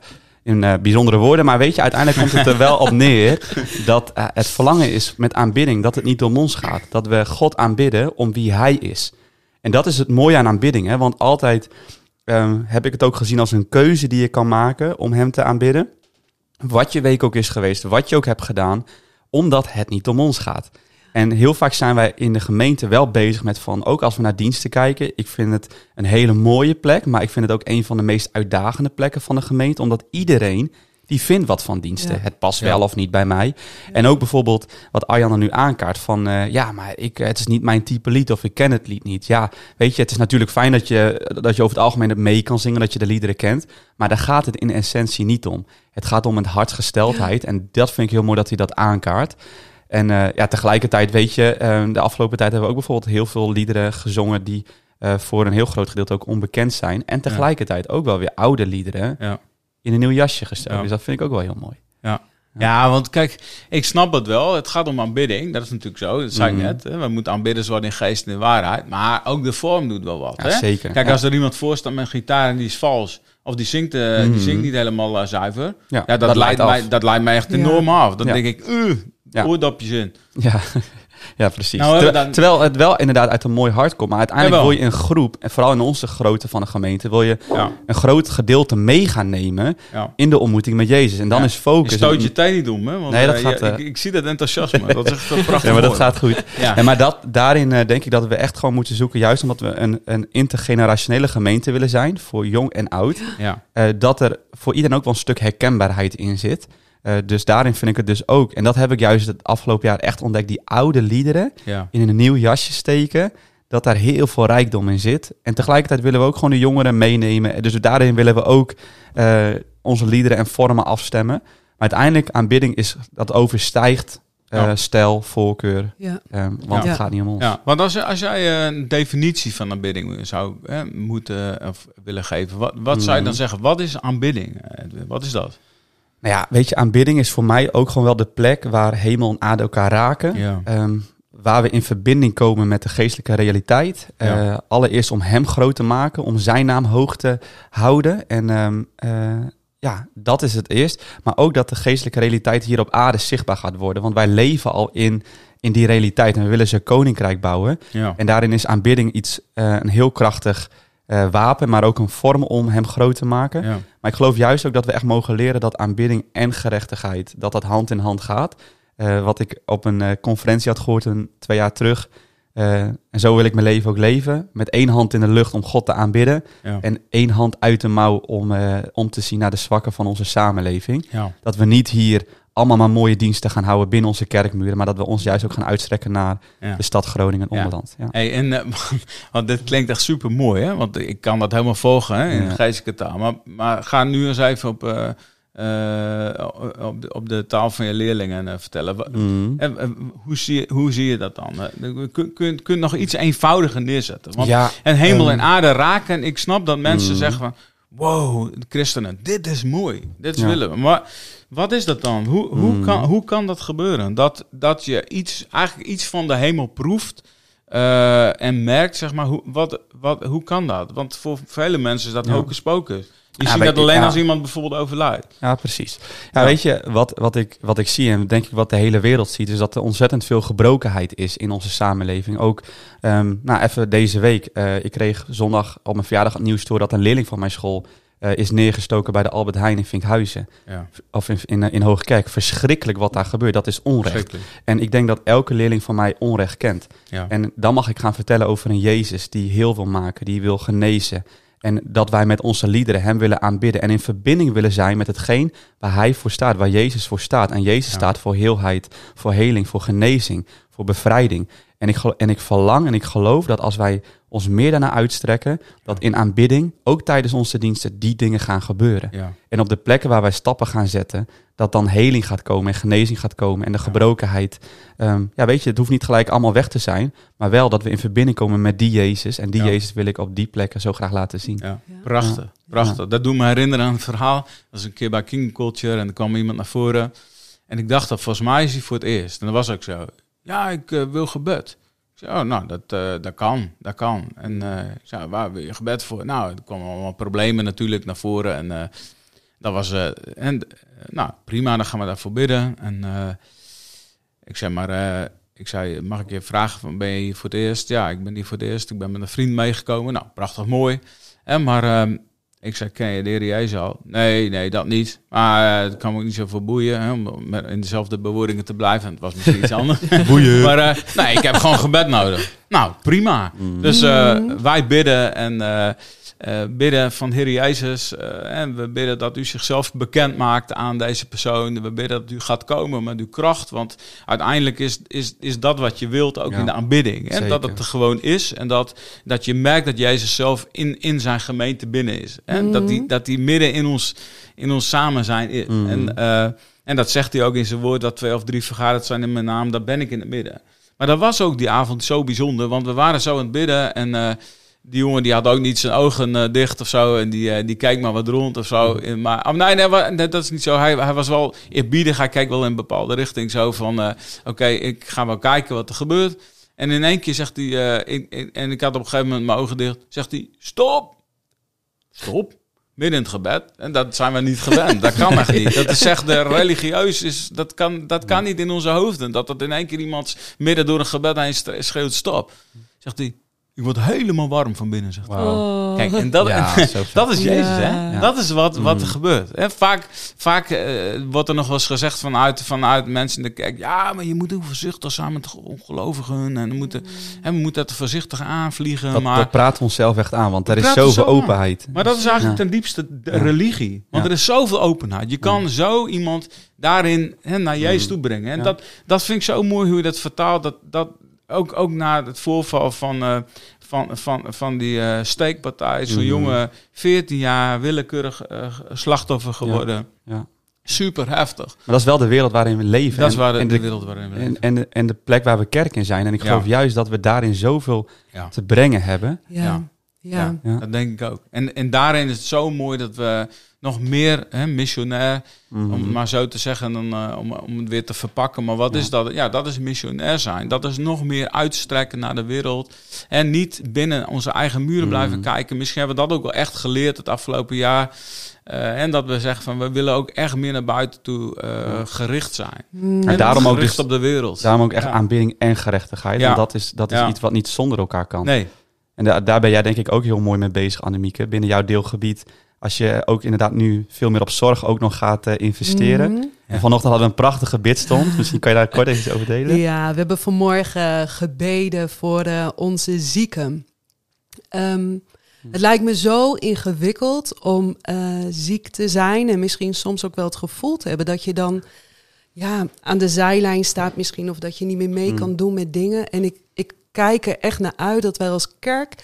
in eh, bijzondere woorden. Maar weet je, uiteindelijk komt het er wel op neer dat eh, het verlangen is met aanbidding dat het niet om ons gaat. Dat we God aanbidden om wie hij is. En dat is het mooie aan aanbidding, hè? want altijd ehm, heb ik het ook gezien als een keuze die je kan maken om hem te aanbidden. Wat je week ook is geweest, wat je ook hebt gedaan, omdat het niet om ons gaat. En heel vaak zijn wij in de gemeente wel bezig met van, ook als we naar diensten kijken, ik vind het een hele mooie plek, maar ik vind het ook een van de meest uitdagende plekken van de gemeente, omdat iedereen die vindt wat van diensten. Ja. Het past Ja. wel of niet bij mij. En ook bijvoorbeeld wat Arjan er nu aankaart van, eh, ja, maar ik, het is niet mijn type lied of ik ken het lied niet. Ja, weet je, het is natuurlijk fijn dat je, dat je over het algemeen het mee kan zingen, dat je de liederen kent, maar daar gaat het in essentie niet om. Het gaat om een hartsgesteldheid en dat vind ik heel mooi dat hij dat aankaart. En eh, ja, tegelijkertijd weet je, eh, de afgelopen tijd hebben we ook bijvoorbeeld heel veel liederen gezongen die eh, voor een heel groot gedeelte ook onbekend zijn. En tegelijkertijd ook wel weer oude liederen Ja. In een nieuw jasje gestoken. Ja. Dus dat vind ik ook wel heel mooi. Ja, want kijk, ik snap het wel. Het gaat om aanbidding. Dat is natuurlijk zo. Dat zei ik Mhm. net. Hè. We moeten aanbidden worden in geest en in waarheid. Maar ook de vorm doet wel wat. Ja, hè? zeker. Kijk, Ja. als er iemand voor staat met een gitaar en die is vals. Of die zingt, eh, Mhm. die zingt niet helemaal eh, zuiver. Ja, Ja, dat, dat leidt mij, dat leidt mij echt Ja. enorm af. Dan Ja. denk ik, uh, Ja. oordopjes in. Ja, Ja, precies. Nou, Ter- dan- Terwijl het wel inderdaad uit een mooi hart komt. Maar uiteindelijk Jawel. wil je een groep, en vooral in onze grootte van de gemeente, wil je Ja, een groot gedeelte mee gaan nemen ja. in de ontmoeting met Jezus. En dan Ja. is Je focus. stoot je thee niet om, hè? Want, Nee, dat eh, gaat, je- eh, ik, ik zie dat enthousiasme. dat is echt een prachtig Ja, maar dat gaat goed. En maar dat, daarin eh, denk ik dat we echt gewoon moeten zoeken, juist omdat we een, een intergenerationele gemeente willen zijn, voor jong en oud, Ja, dat er voor iedereen ook wel een stuk herkenbaarheid in zit. Eh, dus daarin vind ik het dus ook, en dat heb ik juist het afgelopen jaar echt ontdekt, die oude liederen ja. in een nieuw jasje steken, dat daar heel veel rijkdom in zit. En tegelijkertijd willen we ook gewoon de jongeren meenemen. Dus daarin willen we ook eh, onze liederen en vormen afstemmen. Maar uiteindelijk aanbidding is dat overstijgt eh, Ja. stijl, voorkeur, Ja. want Ja. het gaat niet om ons. Ja, want als, als jij een definitie van aanbidding zou hè, moeten of willen geven, wat, wat zou je dan Mhm. zeggen? Wat is aanbidding? Wat is dat? Nou ja, weet je, aanbidding is voor mij ook gewoon wel de plek waar hemel en aarde elkaar raken. Ja. Ehm, waar we in verbinding komen met de geestelijke realiteit. Eh, allereerst om hem groot te maken, om zijn naam hoog te houden. En ehm, eh, ja, dat is het eerst. Maar ook dat de geestelijke realiteit hier op aarde zichtbaar gaat worden. Want wij leven al in, in die realiteit en we willen zijn koninkrijk bouwen. Ja. En daarin is aanbidding iets, eh, een heel krachtig wapen, maar ook een vorm om hem groot te maken. Maar ik geloof juist ook dat we echt mogen leren dat aanbidding en gerechtigheid, dat dat hand in hand gaat. Eh, wat ik op een eh, conferentie had gehoord een, twee jaar terug. Eh, en zo wil ik mijn leven ook leven. Met één hand in de lucht om God te aanbidden. Ja. En één hand uit de mouw om, om te zien naar de zwakken van onze samenleving. Ja. Dat we niet hier allemaal maar mooie diensten gaan houden binnen onze kerkmuren. Maar dat we ons juist ook gaan uitstrekken naar Ja. de stad Groningen en Ja. Onderland. Ja. Hey, en, eh, want dit klinkt echt super mooi, hè? Want ik kan dat helemaal volgen hè, in Ja. geestelijke taal. Maar, maar ga nu eens even op, eh, eh, op, de, op de taal van je leerlingen vertellen. Mm. hoe, zie je, hoe zie je dat dan? Kun, kun, kun je nog iets eenvoudiger neerzetten? Want ja, en hemel ehm, en aarde raken. Ik snap dat mensen Mm. zeggen van... Wow, christenen, dit is mooi. Dit Ja. willen we. Maar wat is dat dan? Hoe, hoe, Mm. kan, hoe kan dat gebeuren? Dat, dat je iets, eigenlijk iets van de hemel proeft... eh, en merkt, zeg maar, hoe, wat, wat, hoe kan dat? Want voor vele mensen is dat Ja. hocus pocus. Je Ja, ziet dat alleen ja. als iemand bijvoorbeeld overlijdt. Ja, precies. Ja, Ja. weet je, wat, wat, ik, wat ik zie en denk ik wat de hele wereld ziet, is dat er ontzettend veel gebrokenheid is in onze samenleving. Ook, ehm, nou even deze week, eh, ik kreeg zondag op mijn verjaardag het nieuws door dat een leerling van mijn school eh, is neergestoken bij de Albert Heijn in Vinkhuizen. Ja, Of in, in, in Hoogkerk. Verschrikkelijk wat daar gebeurt. Dat is onrecht. En ik denk dat elke leerling van mij onrecht kent. Ja. En dan mag ik gaan vertellen over een Jezus die heel wil maken, die wil genezen. En dat wij met onze liederen hem willen aanbidden en in verbinding willen zijn met hetgeen waar hij voor staat, waar Jezus voor staat. En Jezus Ja. staat voor heelheid, voor heling, voor genezing, voor bevrijding. En ik, en ik verlang en ik geloof dat als wij ons meer daarna uitstrekken, dat in aanbidding, ook tijdens onze diensten, die dingen gaan gebeuren. Ja. En op de plekken waar wij stappen gaan zetten, dat dan heling gaat komen en genezing gaat komen en de gebrokenheid. Ehm, ja, weet je, het hoeft niet gelijk allemaal weg te zijn, maar wel dat we in verbinding komen met die Jezus. En die Ja. Jezus wil ik op die plekken zo graag laten zien. Ja, Ja. prachtig. Prachtig. Dat doet me herinneren aan een verhaal. Dat was een keer bij King Culture en er kwam iemand naar voren. En ik dacht dat volgens mij is hij voor het eerst. En dat was ook zo. Ja, ik eh, wil gebed. Ik zei, oh, nou, dat, eh, dat kan. Dat kan. En eh, ik waar wil je gebed voor? Nou, er kwamen allemaal problemen natuurlijk naar voren. En dat was... en, nou, prima, dan gaan we daarvoor bidden. En ik zei, maar... ik zei, mag ik je vragen, van, ben je hier voor het eerst? Ja, ik ben hier voor het eerst. Ik ben met een vriend meegekomen. Nou, prachtig mooi. En maar ehm, ik zei, ken je de heer Jezus al? Nee, nee, dat niet. Maar eh, het kan me ook niet zo veel boeien hè, om met- in dezelfde bewoordingen te blijven. Het was misschien iets anders. Boeien. maar eh, nee, ik heb gewoon gebed nodig. Nou, prima. Dus eh, wij bidden en eh, bidden van Heer Jezus. eh, en we bidden dat u zichzelf bekend maakt aan deze persoon. We bidden dat u gaat komen met uw kracht. Want uiteindelijk is, is, is dat wat je wilt ook Ja, in de aanbidding. Hè? Dat het er gewoon is. En dat, dat je merkt dat Jezus zelf in, in zijn gemeente binnen is. Hè? Dat hij dat die midden in ons, in ons samen zijn is. Mhm. En, eh, en dat zegt hij ook in zijn woord. Dat twee of drie vergaderd zijn in mijn naam. Daar ben ik in het midden. Maar dat was ook die avond zo bijzonder. Want we waren zo aan het bidden. En eh, die jongen die had ook niet zijn ogen eh, dicht of zo. En die, eh, die keek maar wat rond of zo. En Maar oh, nee, nee, dat is niet zo. Hij, hij was wel eerbiedig. Hij keek wel in een bepaalde richting. Zo van, eh, oké, ik ga wel kijken wat er gebeurt. En in één keer zegt hij... ik- en ik had op een gegeven moment mijn ogen dicht. Zegt hij, stop! Stop? midden in het gebed. En dat zijn we niet gewend. Dat kan echt niet. Dat is echt de religieus is, dat kan, dat kan niet in onze hoofden. Dat dat in één keer iemand midden door een gebed heen schreeuwt stop. Zegt hij, ik word helemaal warm van binnen. Zegt hij. Oh. Kijk, en dat, Ja, dat is Jezus, hè? Ja. Dat is wat, wat er Mm. gebeurt. En vaak vaak eh, wordt er nog wel eens gezegd vanuit, vanuit mensen in de kerk... ja, maar je moet heel voorzichtig zijn met ongelovigen... en we moeten, en we moeten het voorzichtig aanvliegen. Dat, maar, dat praten we onszelf echt aan, want er is zoveel openheid. maar dat is eigenlijk Ja. ten diepste de Ja. religie. Want Ja. er is zoveel openheid. Je kan zo iemand daarin hè, naar Jezus Mm. toe brengen. En Ja. dat, dat vind ik zo mooi hoe je dat vertaalt. Dat, dat ook, ook na het voorval van, eh, van, van, van die eh, steekpartij. Zo'n Mhm. jongen, 14 jaar, willekeurig eh, slachtoffer geworden. Ja. Super heftig. Maar dat is wel de wereld waarin we leven. Dat is En- waar de, en de wereld waarin we En, leven. en, de, en de plek waar we kerk in zijn. En ik Ja. geloof juist dat we daarin zoveel Ja. te brengen hebben. Ja. Ja. Dat denk ik ook. En, en daarin is het zo mooi dat we nog meer hè, missionair, Mhm. om het maar zo te zeggen, dan, eh, om, om het weer te verpakken. Maar wat Ja. is dat? Ja, dat is missionair zijn. Dat is nog meer uitstrekken naar de wereld. En niet binnen onze eigen muren blijven Mhm. kijken. Misschien hebben we dat ook wel echt geleerd het afgelopen jaar. Eh, en dat we zeggen van we willen ook echt meer naar buiten toe eh, Ja. gericht zijn. Mm. En daarom ook gericht dus- op de wereld. Daarom ook echt Ja. aanbidding en gerechtigheid. Ja. Want dat is, dat is Ja. iets wat niet zonder elkaar kan. Nee, En da- daar ben jij denk ik ook heel mooi mee bezig, Annemieke. Binnen jouw deelgebied. Als je ook inderdaad nu veel meer op zorg ook nog gaat eh, investeren. Mhm. En vanochtend hadden we een prachtige bidstond. Misschien kan je daar kort even iets over delen. Ja, we hebben vanmorgen gebeden voor eh, onze zieken. Ehm, het lijkt me zo ingewikkeld om eh, ziek te zijn en misschien soms ook wel het gevoel te hebben dat je dan ja, aan de zijlijn staat misschien of dat je niet meer mee Mm. kan doen met dingen. En ik, ik kijk er echt naar uit dat wij als kerk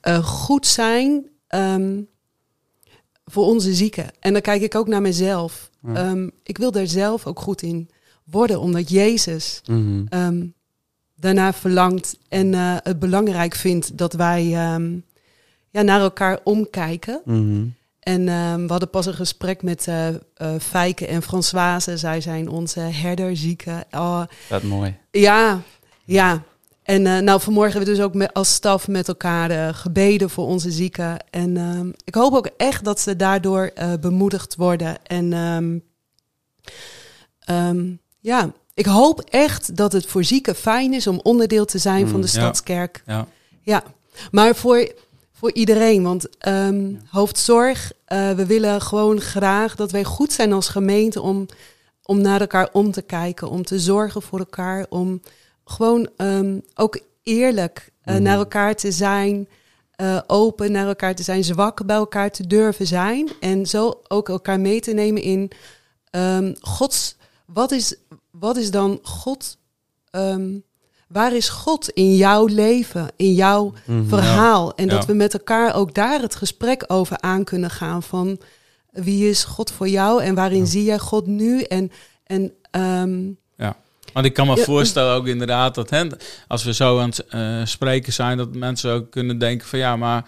eh, goed zijn ehm, voor onze zieken. En dan kijk ik ook naar mezelf. Ja. Ehm, ik wil daar zelf ook goed in worden, omdat Jezus Mhm. ehm, daarna verlangt en eh, het belangrijk vindt dat wij ja, naar elkaar omkijken. Mhm. En we hadden pas een gesprek met eh eh, Fijke en Françoise. Zij zijn onze herderzieken. Oh, Dat mooi. ja, ja. En eh, nou, vanmorgen hebben we dus ook met, als staf met elkaar eh, gebeden voor onze zieken. En ehm, ik hoop ook echt dat ze daardoor eh, bemoedigd worden. En ehm, ehm, ja, ik hoop echt dat het voor zieken fijn is om onderdeel te zijn Mm, van de ja. Stadskerk. ja. Ja, maar voor, voor iedereen. Want hoofdzorg, we willen gewoon graag dat wij goed zijn als gemeente om, om naar elkaar om te kijken, om te zorgen voor elkaar, om gewoon ehm, ook eerlijk eh, Mhm. naar elkaar te zijn, eh, open naar elkaar te zijn, zwak bij elkaar te durven zijn en zo ook elkaar mee te nemen in ehm, Gods. Wat is, wat is dan God? ehm, waar is God in jouw leven, in jouw Mhm. verhaal. En dat we met elkaar ook daar het gesprek over aan kunnen gaan. Van wie is God voor jou en waarin zie jij God nu? En, en Want ik kan me Ja. voorstellen ook inderdaad dat hè, als we zo aan het eh, spreken zijn, dat mensen ook kunnen denken van ja, maar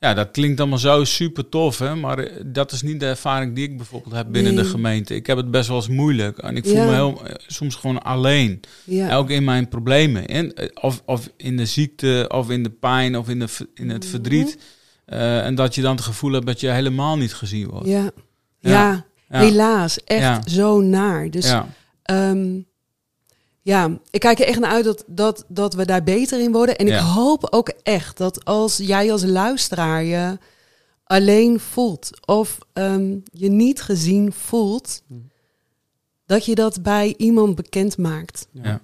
ja, dat klinkt allemaal zo super tof, hè, maar eh, dat is niet de ervaring die ik bijvoorbeeld heb binnen Nee. de gemeente. Ik heb het best wel eens moeilijk en ik voel Ja. me heel, eh, soms gewoon alleen. ja. Ook in mijn problemen. En, of, of in de ziekte, of in de pijn, of in, de, in het Mhm. verdriet. En dat je dan het gevoel hebt dat je helemaal niet gezien wordt. ja. Ja. Helaas. Echt zo naar. Dus ja. Ja, ik kijk er echt naar uit dat, dat, dat we daar beter in worden. En ik Ja. hoop ook echt dat als jij als luisteraar je alleen voelt of ehm, je niet gezien voelt, dat je dat bij iemand bekend maakt. Ja.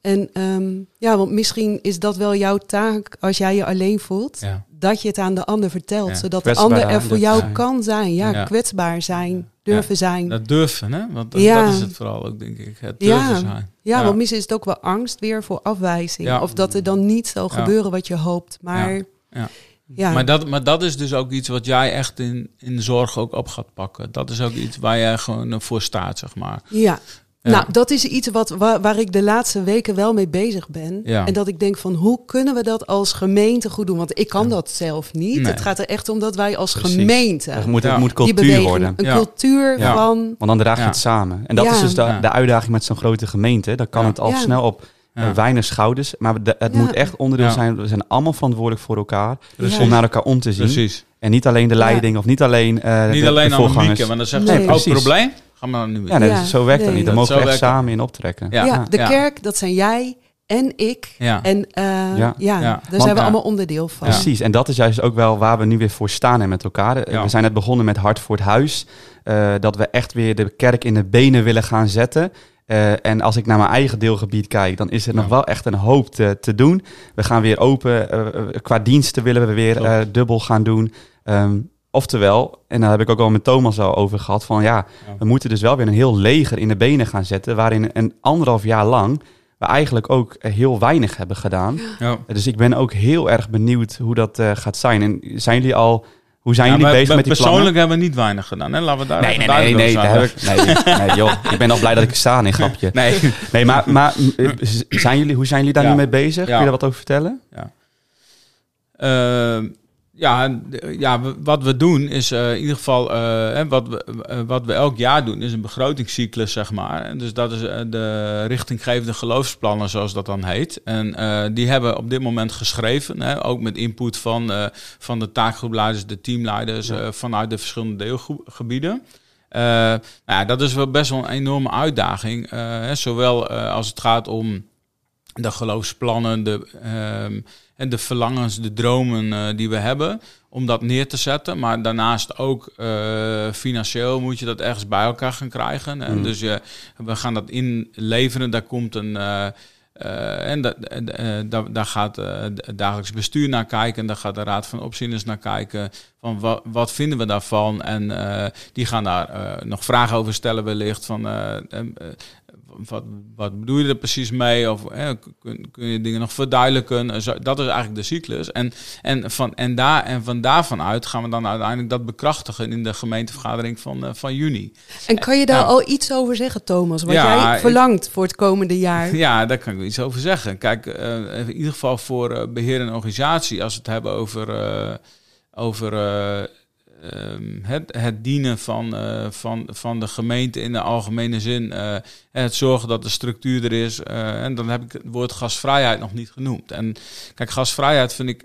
En ehm, ja, want misschien is dat wel jouw taak als jij je alleen voelt, Ja. Dat je het aan de ander vertelt, Ja. zodat de ander er voor jou zijn. kan zijn. Ja, Ja. kwetsbaar zijn, durven zijn. Dat durven, hè? Want dat, Ja. dat is het vooral ook, denk ik. Het durven Ja. zijn. Ja, Ja. want misschien is het ook wel angst weer voor afwijzing. Ja. Of dat er dan niet zal Ja. gebeuren wat je hoopt. Maar ja, Ja. ja. Maar, dat, maar dat is dus ook iets wat jij echt in, in de zorg ook op gaat pakken. Dat is ook iets waar jij gewoon voor staat, zeg maar. ja. Ja. Nou, dat is iets wat, waar, waar ik de laatste weken wel mee bezig ben. Ja. En dat ik denk van, hoe kunnen we dat als gemeente goed doen? Want ik kan Ja. dat zelf niet. Nee. Het gaat er echt om dat wij als Precies. gemeente... Het moet, het cultuur beweging, worden. een Ja. cultuur Ja. van... Want dan draag je Ja. het samen. En dat Ja. is dus de, de uitdaging met zo'n grote gemeente. Dan kan Ja. het al Ja. snel op Ja. eh, weinig schouders. Maar de- het Ja. moet echt onderdeel Ja. zijn. We zijn allemaal verantwoordelijk voor elkaar. Precies. Om naar elkaar om te zien. Precies. En niet alleen de Ja. leiding of niet alleen eh Niet de, alleen de voorgangers. mieke, maar dan zegt Nee. ze ook probleem. Ga maar nu. Ja, nee, Ja, zo werkt dat niet. Daar Dat mogen we echt samen in optrekken. Ja. Ja, de Ja. kerk, dat zijn jij en ik. Ja. En eh, Ja. ja, Ja. daar Want- zijn we Ja. allemaal onderdeel van. Precies, en dat is juist ook wel waar we nu weer voor staan en met elkaar. Eh, Ja. We zijn net begonnen met Hart voor het Huis. eh, dat we echt weer de kerk in de benen willen gaan zetten. Eh, en als ik naar mijn eigen deelgebied kijk, dan is er nog wel echt een hoop te, te doen. We gaan weer open. eh, eh, qua diensten willen we weer eh, dubbel gaan doen. Ehm, oftewel, en daar heb ik ook al met Thomas al over gehad, van ja, Ja. we moeten dus wel weer een heel leger in de benen gaan zetten. Waarin een anderhalf jaar lang we eigenlijk ook heel weinig hebben gedaan. Ja. Dus ik ben ook heel erg benieuwd hoe dat eh, gaat zijn. En zijn jullie al, hoe zijn Ja, jullie bezig met die persoonlijk plannen? hebben we niet weinig gedaan. Hè? Laten we daar Nee, nee, nee, nee, daar heb ik, nee, nee, joh. Ik ben al blij dat ik sta, nee, grapje. Nee. Nee, maar, maar eh, zijn jullie, hoe zijn jullie daar Ja. nu mee bezig? Kun je daar wat over vertellen? Ja, en, eh, ja, wat we doen is eh, in ieder geval, eh, wat, we, wat we elk jaar doen, is een begrotingscyclus, zeg maar. En dus dat is de richtinggevende geloofsplannen, zoals dat dan heet. En die hebben we op dit moment geschreven, hè, ook met input van, van de taakgroepleiders, de teamleiders, vanuit de verschillende deelgebieden. Nou ja, dat is wel best wel een enorme uitdaging. hè, zowel als het gaat om de geloofsplannen, de, ehm, en de verlangens, de dromen eh, die we hebben, om dat neer te zetten. Maar daarnaast ook eh, financieel moet je dat ergens bij elkaar gaan krijgen. En Mm. dus je, we gaan dat inleveren. Daar komt een. eh, en da, daar, gaat het dagelijks bestuur naar kijken. Daar gaat de Raad van Opzieners naar kijken. Van wat, wat vinden we daarvan? En die gaan daar nog vragen over stellen, wellicht. Van, wat, wat bedoel je er precies mee? Of eh, kun, kun je dingen nog verduidelijken? Dat is eigenlijk de cyclus. En, en, van, en, daar, en van daarvan uit gaan we dan uiteindelijk dat bekrachtigen in de gemeentevergadering van, eh, van juni. En kan je daar Ja. al iets over zeggen, Thomas? Wat Ja, jij ik- verlangt voor het komende jaar? Ja, daar kan ik iets over zeggen. Kijk, eh, in ieder geval voor eh, beheer en organisatie, als we het hebben over, over eh, ehm, het, het dienen van, eh, van, van de gemeente in de algemene zin, eh, het zorgen dat de structuur er is. eh, en dan heb ik het woord gasvrijheid nog niet genoemd. En kijk, gasvrijheid vind ik,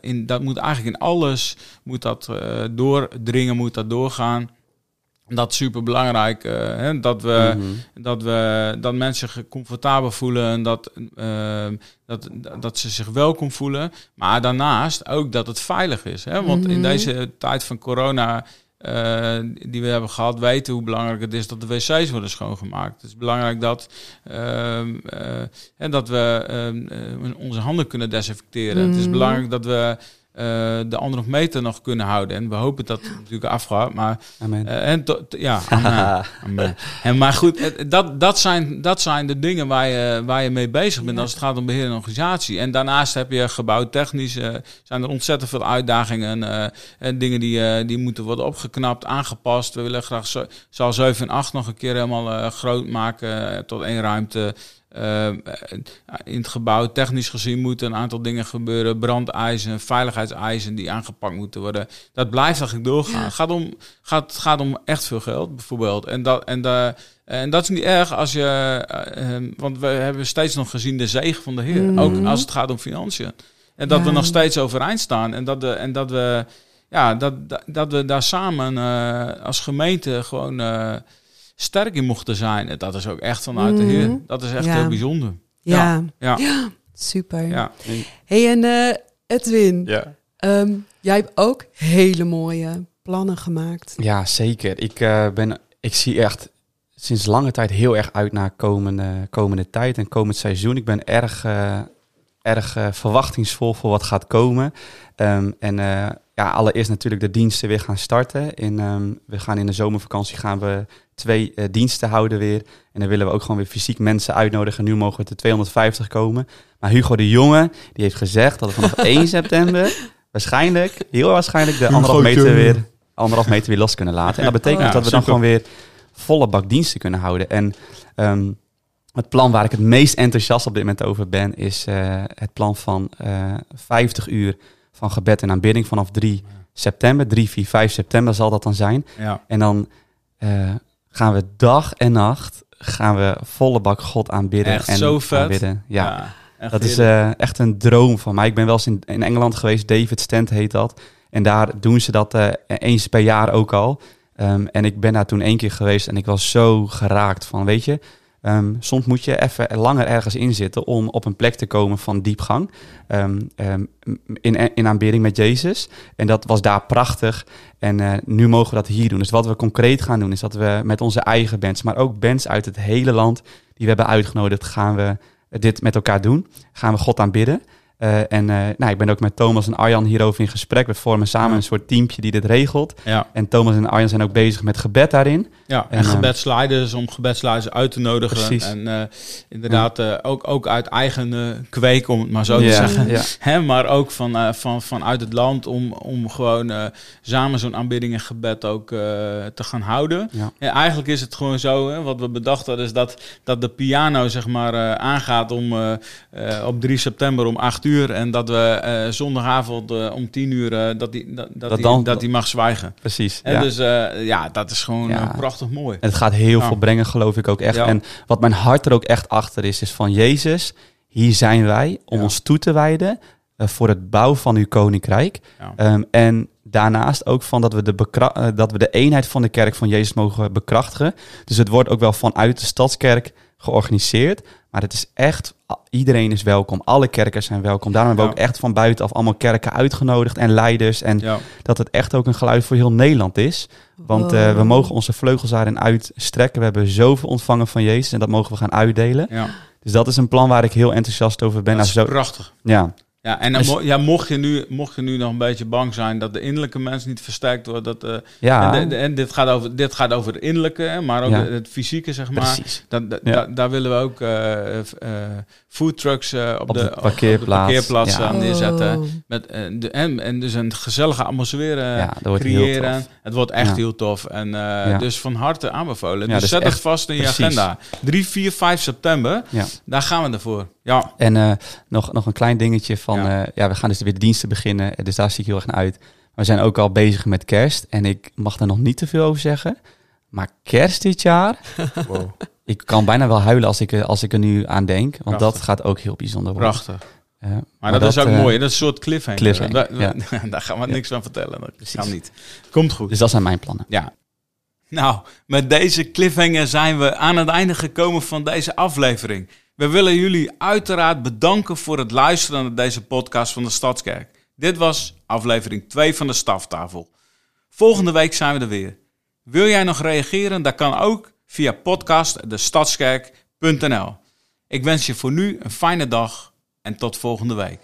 in, dat moet eigenlijk in alles, moet dat doordringen, moet dat doorgaan. Dat is super belangrijk. dat we Mhm. dat, we, dat mensen zich comfortabel voelen en dat, eh, dat, dat ze zich welkom voelen. Maar daarnaast ook dat het veilig is. Hè? Want in Mhm. deze tijd van corona eh, die we hebben gehad, weten hoe belangrijk het is dat de wc's worden schoongemaakt. Het is belangrijk dat, ehm, eh, en dat we ehm, eh, onze handen kunnen desinfecteren. Het is Mhm. belangrijk dat we eh, de anderhalf meter nog kunnen houden. En we hopen dat het natuurlijk afgaat. Maar Amen. eh, en ja, amen. Amen. En maar goed, eh, dat, dat, zijn, dat zijn de dingen waar je, waar je mee bezig bent als het gaat om beheer en organisatie. En daarnaast heb je gebouwtechnisch, eh, zijn er ontzettend veel uitdagingen eh, en dingen die, eh, die moeten worden opgeknapt, aangepast. We willen graag zo- zaal 7 en 8 nog een keer helemaal eh, groot maken eh, tot één ruimte. Eh, in het gebouw technisch gezien moeten een aantal dingen gebeuren. Brandeisen, veiligheidseisen die aangepakt moeten worden. Dat blijft eigenlijk doorgaan. Het gaat om, gaat, gaat om echt veel geld, bijvoorbeeld. En dat, en, de, en dat is niet erg als je... eh, eh, want we hebben steeds nog gezien de zegen van de Heer. Mhm. Ook als het gaat om financiën. En dat Ja. we nog steeds overeind staan. En dat, de, en dat we... Ja, dat, dat, dat we daar samen eh, als gemeente gewoon eh, sterk in mochten zijn. En dat is ook echt vanuit de Mhm. Heer. Dat is echt Ja. heel bijzonder. Ja, Ja. super. Ja. hey, en eh, Edwin, Ja. ehm, jij hebt ook hele mooie plannen gemaakt. Ja, zeker. Ik, eh, ben, ik zie echt sinds lange tijd heel erg uit naar komende, komende tijd en komend seizoen. Ik ben erg, eh, erg verwachtingsvol voor wat gaat komen. Ehm, en eh, ja, allereerst natuurlijk de diensten weer gaan starten. In, ehm, we gaan in de zomervakantie gaan we twee eh, diensten houden weer. En dan willen we ook gewoon weer fysiek mensen uitnodigen. Nu mogen we te 250 komen. Maar Hugo de Jonge, die heeft gezegd dat we vanaf 1 september waarschijnlijk, heel waarschijnlijk, de anderhalf meter weer, anderhalf meter weer los kunnen laten. En dat betekent Ja, dat we dan super. gewoon weer volle bak diensten kunnen houden. En ehm, het plan waar ik het meest enthousiast op dit moment over ben, is eh, het plan van eh 50 uur van gebed en aanbidding vanaf 3 september. 3, 4, 5 september zal dat dan zijn. Ja. En dan eh, gaan we dag en nacht gaan we volle bak God aanbidden. Echt en zo vet. aanbidden. Ja, echt dat is eh, echt een droom van mij. Ik ben wel eens in, in Engeland geweest. David Stent heet dat. En daar doen ze dat eh, eens per jaar ook al. Ehm, en ik ben daar toen één keer geweest en ik was zo geraakt van, weet je, ehm, soms moet je even langer ergens inzitten om op een plek te komen van diepgang ehm, ehm, in, in aanbidding met Jezus. En dat was daar prachtig. En eh, nu mogen we dat hier doen. Dus wat we concreet gaan doen is dat we met onze eigen bands, maar ook bands uit het hele land die we hebben uitgenodigd, gaan we dit met elkaar doen. Gaan we God aanbidden. Uh, en uh, nou, ik ben ook met Thomas en Arjan hierover in gesprek. We vormen samen een soort teampje die dit regelt. Ja. En Thomas en Arjan zijn ook bezig met gebed daarin. Ja, en, en gebedsleiders om gebedsleiders uit te nodigen. Precies. En uh, inderdaad ook, ook uit eigen kweek, om het maar zo te zeggen. Hè, maar ook van, van, vanuit het land om, om gewoon samen zo'n aanbidding en gebed ook te gaan houden. En eigenlijk is het gewoon zo, hè, wat we bedacht hadden, is dat, dat de piano zeg maar aangaat om op 3 september om 8 uur. En dat we zondagavond om 10 uur dat, die, dat, dat, Dat die, dan- dat die mag zwijgen. Precies. En ja. dus uh, ja, dat is gewoon Ja. uh, prachtig mooi. En het gaat heel Ja. veel brengen, geloof ik ook echt. En wat mijn hart er ook echt achter is, is van Jezus, hier zijn wij om ons toe te wijden eh, voor het bouwen van uw koninkrijk. Ehm, en daarnaast ook van dat we, de eh, dat we de eenheid van de kerk van Jezus mogen bekrachtigen. Dus het wordt ook wel vanuit de stadskerk georganiseerd. Maar het is echt, iedereen is welkom. Alle kerken zijn welkom. Daarom hebben we Ja. ook echt van buitenaf allemaal kerken uitgenodigd en leiders. En Ja. dat het echt ook een geluid voor heel Nederland is. Want eh, we mogen onze vleugels daarin uitstrekken. We hebben zoveel ontvangen van Jezus en dat mogen we gaan uitdelen. Ja, Dus dat is een plan waar ik heel enthousiast over ben. dat is Nou, zo, prachtig. ja, Ja, en dan mo- ja, mocht, je nu, mocht je nu nog een beetje bang zijn dat de innerlijke mens niet versterkt wordt. Dat, eh, ja, en, de- en dit, gaat over, dit gaat over de innerlijke, maar ook Ja. de- het fysieke, zeg maar. precies. Dat, dat- Ja. da- daar willen we ook eh eh, foodtrucks eh, op, Op de, de parkeerplaats. op de parkeerplaats Ja. neerzetten. Oh. Met, de, en, en dus een gezellige atmosfeer eh, Ja, dat wordt heel creëren. Het wordt echt Ja. heel tof. En eh, Ja. dus van harte aanbevolen. Ja, dus dus zet het vast in je agenda. 3, 4, 5 september. Ja. Daar gaan we ervoor. Ja, En eh, nog, nog een klein dingetje van, Ja. ja. ja, we gaan dus weer de diensten beginnen. Dus daar zie ik heel erg naar uit. We zijn ook al bezig met kerst. En ik mag daar nog niet te veel over zeggen. Maar kerst dit jaar, ik kan bijna wel huilen als ik, er- als ik er nu aan denk. Want dat gaat ook heel bijzonder worden. prachtig. Maar, dat, is ook eh, mooi. Dat is een soort cliffhanger. cliffhanger, Daar, daar gaan we niks van vertellen. Dat Precies. kan niet. Komt goed. Dus dat zijn mijn plannen. Ja. Nou, met deze cliffhanger zijn we aan het einde gekomen van deze aflevering. We willen jullie uiteraard bedanken voor het luisteren naar deze podcast van de Stadskerk. Dit was aflevering 2 van de Staftafel. Volgende week zijn we er weer. Wil jij nog reageren? Dat kan ook via podcast.destadskerk.nl. Ik wens je voor nu een fijne dag en tot volgende week.